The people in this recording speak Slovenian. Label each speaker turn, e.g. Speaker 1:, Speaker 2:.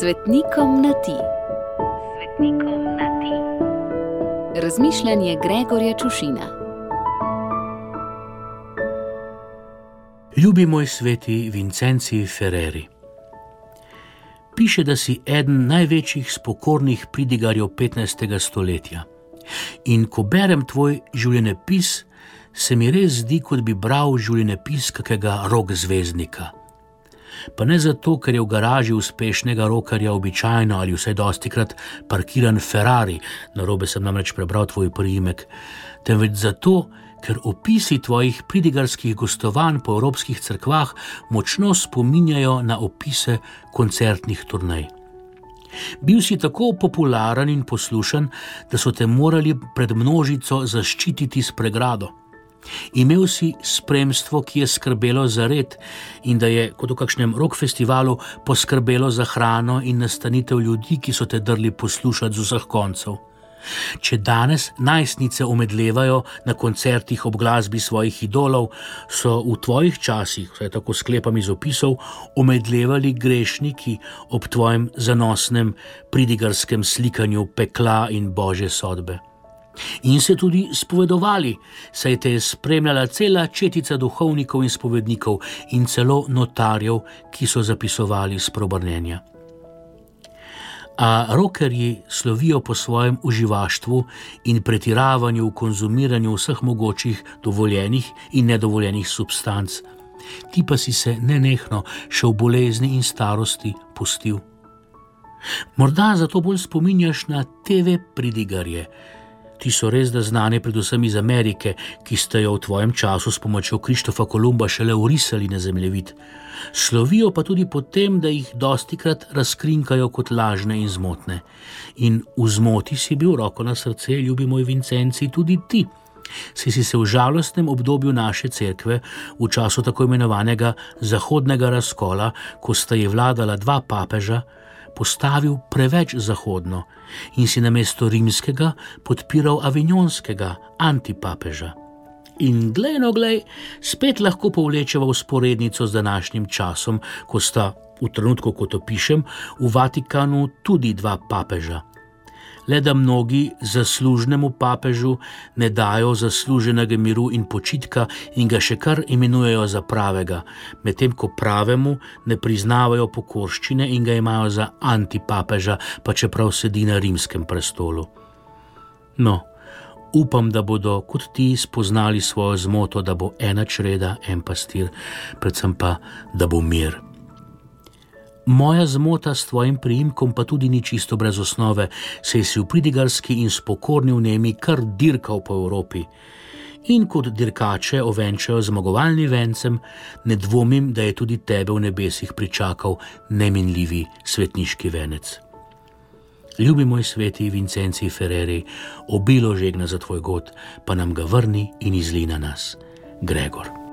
Speaker 1: Svetnikom na ti. Svetnikom na ti. Razmišljanje Gregorja Čušina.
Speaker 2: Ljubi moj sveti Vincenci Ferreri. Piše, da si eden največjih spokornih pridigarjev 15. stoletja. In ko berem tvoj življenjepis, se mi res zdi, kot bi bral življenjepis kakega rok zvezdnika. Pa ne zato, ker je v garaži uspešnega rokarja običajno ali vsaj dosti krat parkiran Ferrari, na robe sem namreč prebral tvoj priimek, temveč zato, ker opisi tvojih pridigarskih gostovanj po evropskih crkvah močno spominjajo na opise koncertnih turnej. Bil si tako popularen in poslušen, da so te morali pred množico zaščititi s pregrado. Imel si spremstvo, ki je skrbelo za red in da je, kot v kakšnem rock festivalu, poskrbelo za hrano in nastanitev ljudi, ki so te drli poslušati z vseh koncev. Če danes najstnice omedlevajo na koncertih ob glasbi svojih idolov, so v tvojih časih, vsaj tako sklepam iz opisov, omedlevali grešniki ob tvojem zanosnem pridigarskem slikanju pekla in božje sodbe. In se tudi spovedovali, saj te je spremljala cela četica duhovnikov in spovednikov in celo notarjev, ki so zapisovali sprobrnenja. A rokerji slovijo po svojem uživaštvu in pretiravanju v konzumiranju vseh mogočih dovoljenih in nedovoljenih substanc, ti pa si se nenehno še v bolezni in starosti pustil. Morda zato bolj spominjaš na TV pridigarje, Ti so res da znane, predvsem iz Amerike, ki ste jo v tvojem času s pomočjo Krištofa Kolumba šele urisali na zemljevid. Slovijo pa tudi po tem, da jih dosti krat razkrinkajo kot lažne in zmotne. In v zmoti si bil roko na srce, ljubi moj Vincenci, tudi ti. Si si se v žalostnem obdobju naše cerkve, v času tako imenovanega zahodnega razkola, ko sta je vladala dva papeža, postavil preveč zahodno in si namesto rimskega podpiral avignonskega antipapeža. In glej, no, glej, spet lahko povlečeva usporednico z današnjim časom, ko sta v trenutku, ko to pišem, v Vatikanu tudi dva papeža le da mnogi zaslužnemu papežu ne dajo zasluženega miru in počitka in ga še kar imenujejo za pravega, medtem ko pravemu ne priznavajo pokorščine in ga imajo za antipapeža, pa čeprav sedi na rimskem prestolu. No, upam, da bodo kot ti spoznali svojo zmoto, da bo ena čreda, en pastir, predvsem pa, da bo mir. Moja zmota s tvojim priimkom pa tudi ni čisto brez osnove, saj si v pridigarski in spokorni vnemi kar dirkal po Evropi. In kot dirkače ovenčajo zmagovalni vencem, ne dvomim, da je tudi tebe v nebesih pričakal neminljivi svetniški venec. Ljubi moj sveti Vincenci Ferreri, obilo žegna za tvoj god, pa nam ga vrni in izli na nas, Gregor.